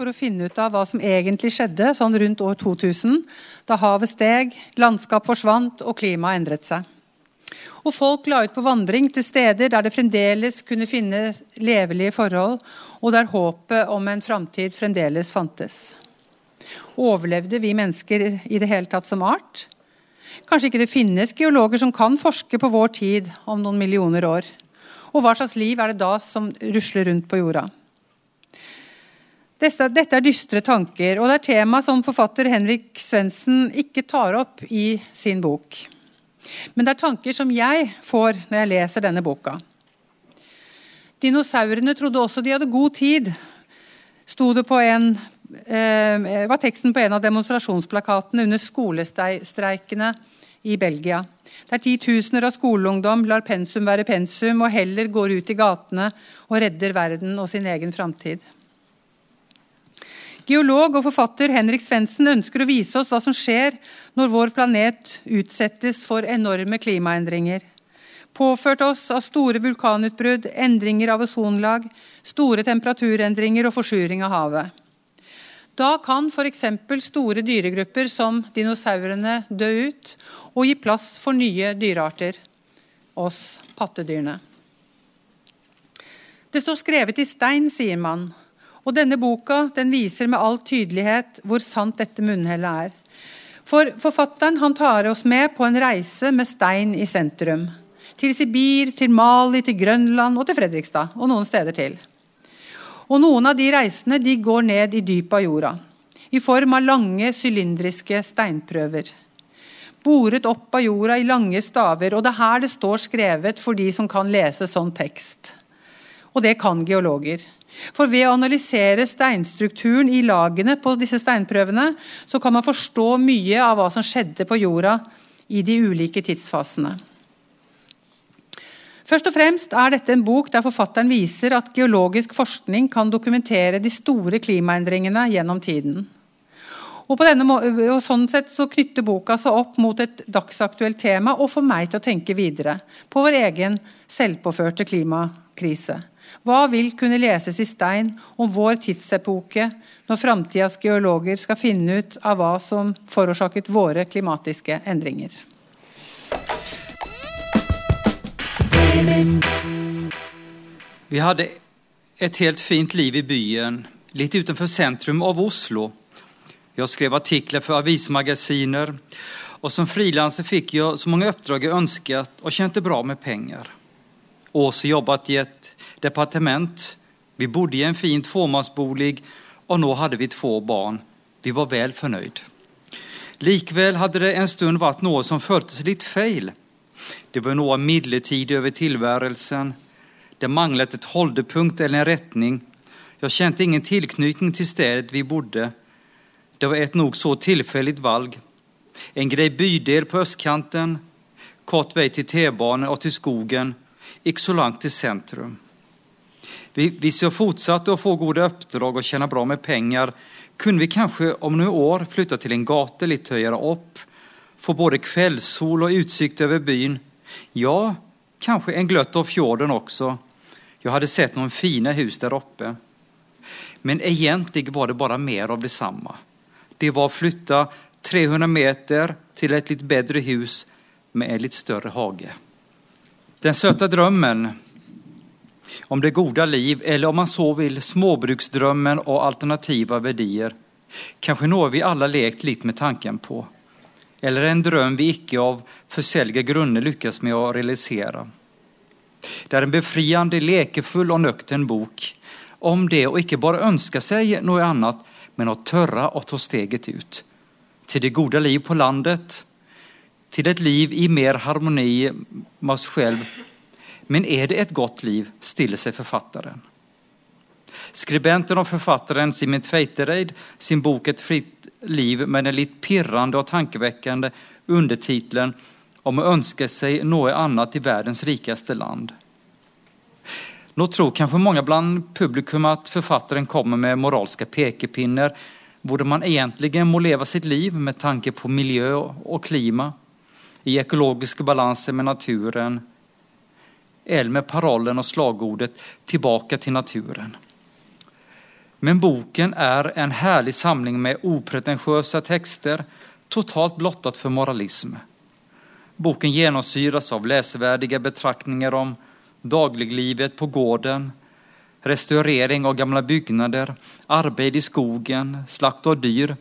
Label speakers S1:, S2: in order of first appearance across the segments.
S1: for å finne ut av hva som egentlig skjedde sånn rundt år 2000, da havet steg, landskap forsvant og klimaet endret seg. Og folk la ut på vandring til steder der det fremdeles kunne finne levelige forhold, og der håpet om en framtid fremdeles fantes. Overlevde vi mennesker i det hele tatt som art? Kanskje ikke det finnes geologer som kan forske på vår tid om noen millioner år? Og hva slags liv er det da som rusler rundt på jorda? Dette er dystre tanker, og det er tema som forfatter Henrik Svendsen ikke tar opp i sin bok. Men det er tanker som jeg får når jeg leser denne boka. Dinosaurene trodde også de hadde god tid, sto det på en, eh, var teksten på en av demonstrasjonsplakatene under skolestreikene i Belgia. Der titusener av skoleungdom lar pensum være pensum og heller går ut i gatene og redder verden og sin egen framtid. Geolog og forfatter Henrik Svendsen ønsker å vise oss hva som skjer når vår planet utsettes for enorme klimaendringer. Påført oss av store vulkanutbrudd, endringer av ozonlag, store temperaturendringer og forsuring av havet. Da kan f.eks. store dyregrupper som dinosaurene dø ut og gi plass for nye dyrearter, oss pattedyrene. Det står skrevet i stein, sier man, og denne boka den viser med all tydelighet hvor sant dette munnhellet er. For Forfatteren han tar oss med på en reise med stein i sentrum. Til Sibir, til Mali, til Grønland og til Fredrikstad. Og noen steder til. Og Noen av de reisene de går ned i dypet av jorda. I form av lange, sylindriske steinprøver. Boret opp av jorda i lange staver. Og det er her det står skrevet for de som kan lese sånn tekst. Og det kan geologer. For ved å analysere steinstrukturen i lagene på disse steinprøvene, så kan man forstå mye av hva som skjedde på jorda i de ulike tidsfasene. Først og fremst er dette en bok der forfatteren viser at geologisk forskning kan dokumentere de store klimaendringene gjennom tiden. Og, og sånn sett så knytter boka seg opp mot et dagsaktuelt tema og får meg til å tenke videre på vår egen selvpåførte klimakrise. Hva vil kunne leses i stein om vår tidsepoke når framtidas geologer skal finne ut av hva som forårsaket våre klimatiske endringer?
S2: Vi hadde et helt fint liv i byen, litt utenfor sentrum av Oslo. Jeg skrev artikler for avismagasiner, og som frilanser fikk jeg så mange oppdrag jeg ønsket og tjente bra med penger. Åse jobbet i et departement. Vi bodde i en fin tvåmansbolig og nå hadde vi två barn. Vi var vel fornøyd. Likväl hadde det en stund vært noe som føltes litt feil. Det var noe midlertidig over tilværelsen. Det manglet et holdepunkt eller en retning. Jeg kjente ingen tilknytning til stedet vi bodde. Det var et nokså tilfeldig valg. En grei bydel på østkanten, kort vei til T-banen og til skogen, ikke så langt til sentrum. Hvis jeg fortsatte å få gode oppdrag og tjene bra med penger, kunne vi kanskje om noen år flytte til en gate litt høyere opp, få både kveldssol og utsikt over byen. Ja, kanskje en gløtt av fjorden også. Jeg hadde sett noen fine hus der oppe. Men egentlig var det bare mer av det samme. Det var å flytte 300 meter til et litt bedre hus med en litt større hage. Den søte drømmen om det gode liv, eller om man så vil småbruksdrømmen og alternative verdier. Kanskje noe vi alle lekt litt med tanken på. Eller en drøm vi ikke av forskjellige grunner lykkes med å realisere. Det er en befriende, lekefull og nøktern bok om det å ikke bare ønske seg noe annet, men å tørre å ta steget ut. Til det gode liv på landet, til et liv i mer harmoni med oss selv men er det et godt liv, stiller seg forfatteren. Skribenten og forfatteren Simen Tveitereid sin bok 'Et fritt liv' med den litt pirrende og tankevekkende undertittelen om å ønske seg noe annet i verdens rikeste land. Nå tror kanskje mange blant publikum at forfatteren kommer med moralske pekepinner, hvordan man egentlig må leve sitt liv med tanke på miljø og klima, i økologisk balanse med naturen, eller med parollen og slagordet 'tilbake til naturen'. Men boken er en herlig samling med upretensiøse tekster, totalt blottet for moralisme. Boken gjennomsyres av leseverdige betraktninger om dagliglivet på gården, restaurering av gamle byggnader, arbeid i skogen, slakt av dyr,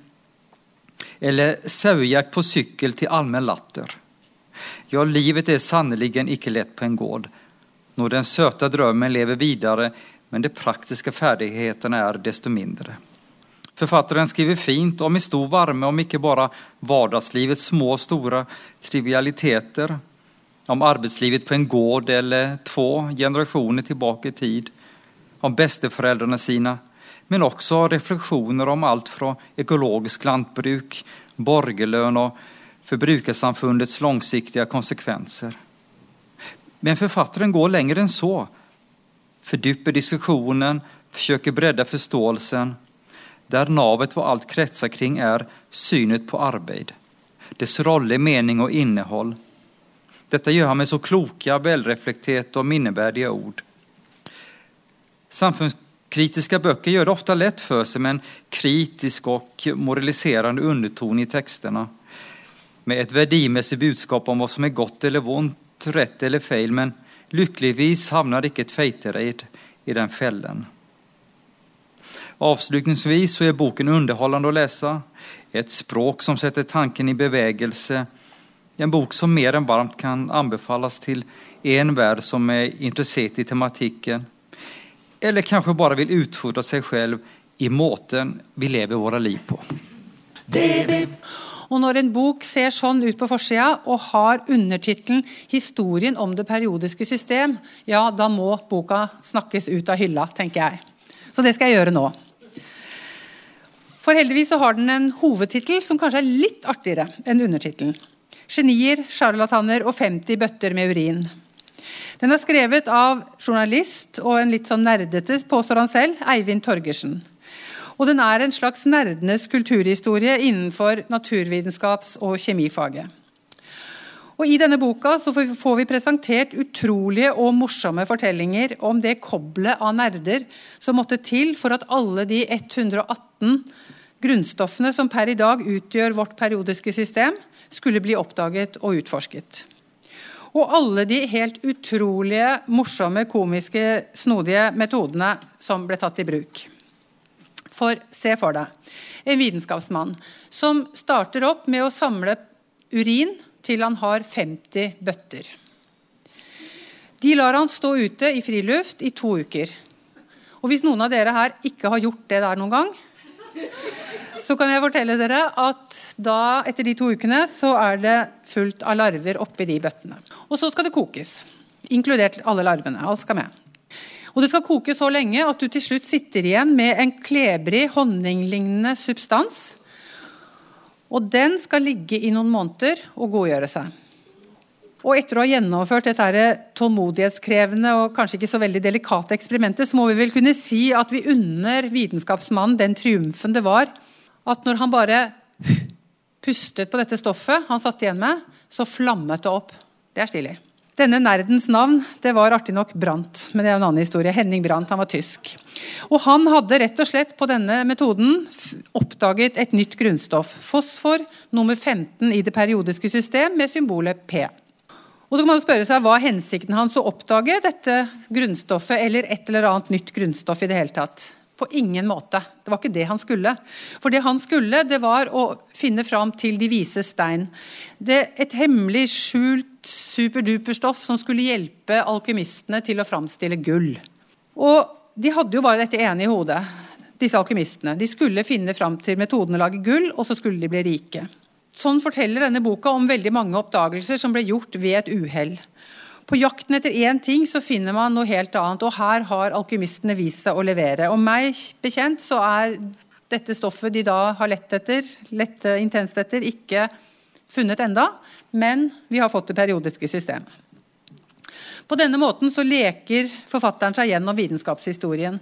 S2: eller sauejakt på sykkel til allmenn latter. Ja, livet er sannelig ikke lett på en gård, når den søte drømmen lever videre, men de praktiske ferdighetene er desto mindre. Forfatteren skriver fint og med stor varme om ikke bare hverdagslivets små og store trivialiteter, om arbeidslivet på en gård eller to generasjoner tilbake i tid, om besteforeldrene sine, men også refleksjoner om alt fra økologisk landbruk, borgerlønn og forbrukersamfunnets langsiktige konsekvenser. Men forfatteren går lenger enn så, fordyper diskusjonen, forsøker bredde forståelsen, der navet for alt kretser kring er synet på arbeid, dess rolle, mening og innhold dette gjør han med så kloke, velreflekterte og minneverdige ord. Samfunnskritiske bøker gjør det ofte lett for seg med en kritisk og moraliserende undertone i tekstene, med et verdimessig budskap om hva som er godt eller vondt, rett eller feil, men lykkeligvis havner ikke et feitereid i den fellen. Avslutningsvis er boken underholdende å lese, et språk som setter tanken i bevegelse, en bok som mer enn varmt kan anbefales til enhver som er interessert i tematikken, eller kanskje bare vil utfordre seg selv i måten vi lever våre liv på.
S1: Og når en bok ser sånn ut på forsida og har undertittelen 'Historien om det periodiske system', ja, da må boka snakkes ut av hylla, tenker jeg. Så det skal jeg gjøre nå. For heldigvis så har den en hovedtittel som kanskje er litt artigere enn undertittelen. Genier, sjarlataner og 50 bøtter med urin. Den er skrevet av journalist og en litt sånn nerdete, påstår han selv, Eivind Torgersen. Og den er en slags nerdenes kulturhistorie innenfor naturvitenskaps- og kjemifaget. Og I denne boka får vi presentert utrolige og morsomme fortellinger om det koblet av nerder som måtte til for at alle de 118 grunnstoffene som per i dag utgjør vårt periodiske system, skulle bli oppdaget og utforsket. Og alle de helt utrolige, morsomme, komiske, snodige metodene som ble tatt i bruk. For se for deg en vitenskapsmann som starter opp med å samle urin til han har 50 bøtter. De lar han stå ute i friluft i to uker. Og hvis noen av dere her ikke har gjort det der noen gang, så kan jeg fortelle dere at da, etter de to ukene så er det fullt av larver oppi de bøttene. Og så skal det kokes. Inkludert alle larvene. Alt skal med. Og det skal koke så lenge at du til slutt sitter igjen med en klebrig, honninglignende substans. Og den skal ligge i noen måneder og godgjøre seg. Og etter å ha gjennomført dette tålmodighetskrevende og kanskje ikke så veldig delikate eksperimentet, så må vi vel kunne si at vi unner vitenskapsmannen den triumfen det var at når han bare pustet på dette stoffet han satt igjen med, så flammet det opp. Det er stilig. Denne nerdens navn det var artig nok Brandt, men det er en annen historie. Henning Brandt, han var tysk. Og Han hadde rett og slett på denne metoden oppdaget et nytt grunnstoff. Fosfor nummer 15 i det periodiske system med symbolet P. Og så kan man spørre seg Hva er hensikten hans å oppdage dette grunnstoffet eller et eller annet nytt grunnstoff i det hele tatt? På ingen måte. Det var ikke det han skulle. For det han skulle, det var å finne fram til de vise stein. Det Et hemmelig skjult superduperstoff som skulle hjelpe alkymistene til å framstille gull. Og de hadde jo bare dette ene i hodet, disse alkymistene. De skulle finne fram til metoden å lage gull, og så skulle de bli rike. Sånn forteller denne boka om veldig mange oppdagelser som ble gjort ved et uhell. På jakten etter én ting så finner man noe helt annet, og her har alkymistene vist seg å levere. Og meg bekjent så er dette stoffet de da har lett etter, lette intenst etter, ikke funnet enda, men vi har fått det periodiske systemet. På denne måten så leker forfatteren seg gjennom vitenskapshistorien.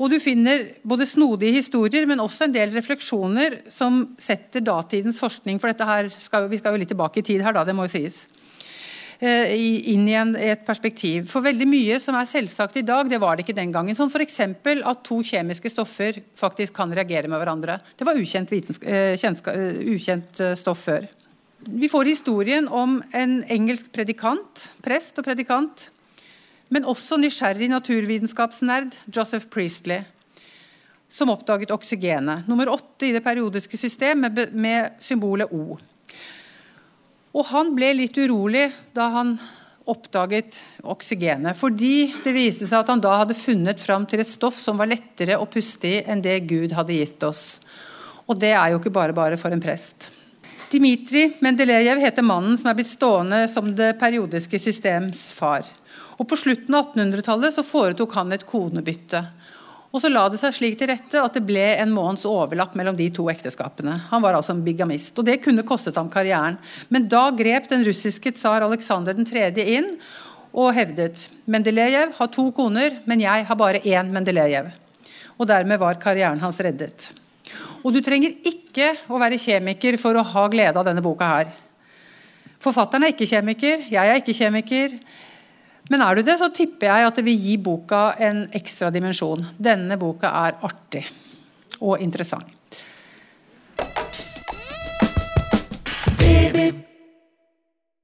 S1: Og du finner både snodige historier, men også en del refleksjoner som setter datidens forskning For dette her skal, vi skal jo litt tilbake i tid her, da, det må jo sies eh, inn i en, et perspektiv. For veldig mye som er selvsagt i dag, det var det ikke den gangen. Som f.eks. at to kjemiske stoffer faktisk kan reagere med hverandre. Det var ukjent, eh, eh, ukjent stoff før. Vi får historien om en engelsk predikant, prest og predikant, men også nysgjerrig naturvitenskapsnerd Joseph Priestley, som oppdaget oksygenet. Nummer åtte i det periodiske system med symbolet O. Og han ble litt urolig da han oppdaget oksygenet, fordi det viste seg at han da hadde funnet fram til et stoff som var lettere å puste i enn det Gud hadde gitt oss. Og det er jo ikke bare bare for en prest. Dmitrij Mendelejev heter mannen som er blitt stående som det periodiske systems far. Og På slutten av 1800-tallet så foretok han et konebytte. Og så la det seg slik til rette at det ble en måneds overlapp mellom de to ekteskapene. Han var altså en bigamist, og det kunne kostet ham karrieren. Men da grep den russiske tsar Aleksander 3. inn og hevdet Mendelejev har to koner, men jeg har bare én Mendelejev. Og dermed var karrieren hans reddet. Og du trenger ikke å være kjemiker for å ha glede av denne boka her. Forfatteren er ikke kjemiker, jeg er ikke kjemiker. Men er du det, så tipper jeg at det vil gi boka en ekstra dimensjon. Denne boka er artig og interessant.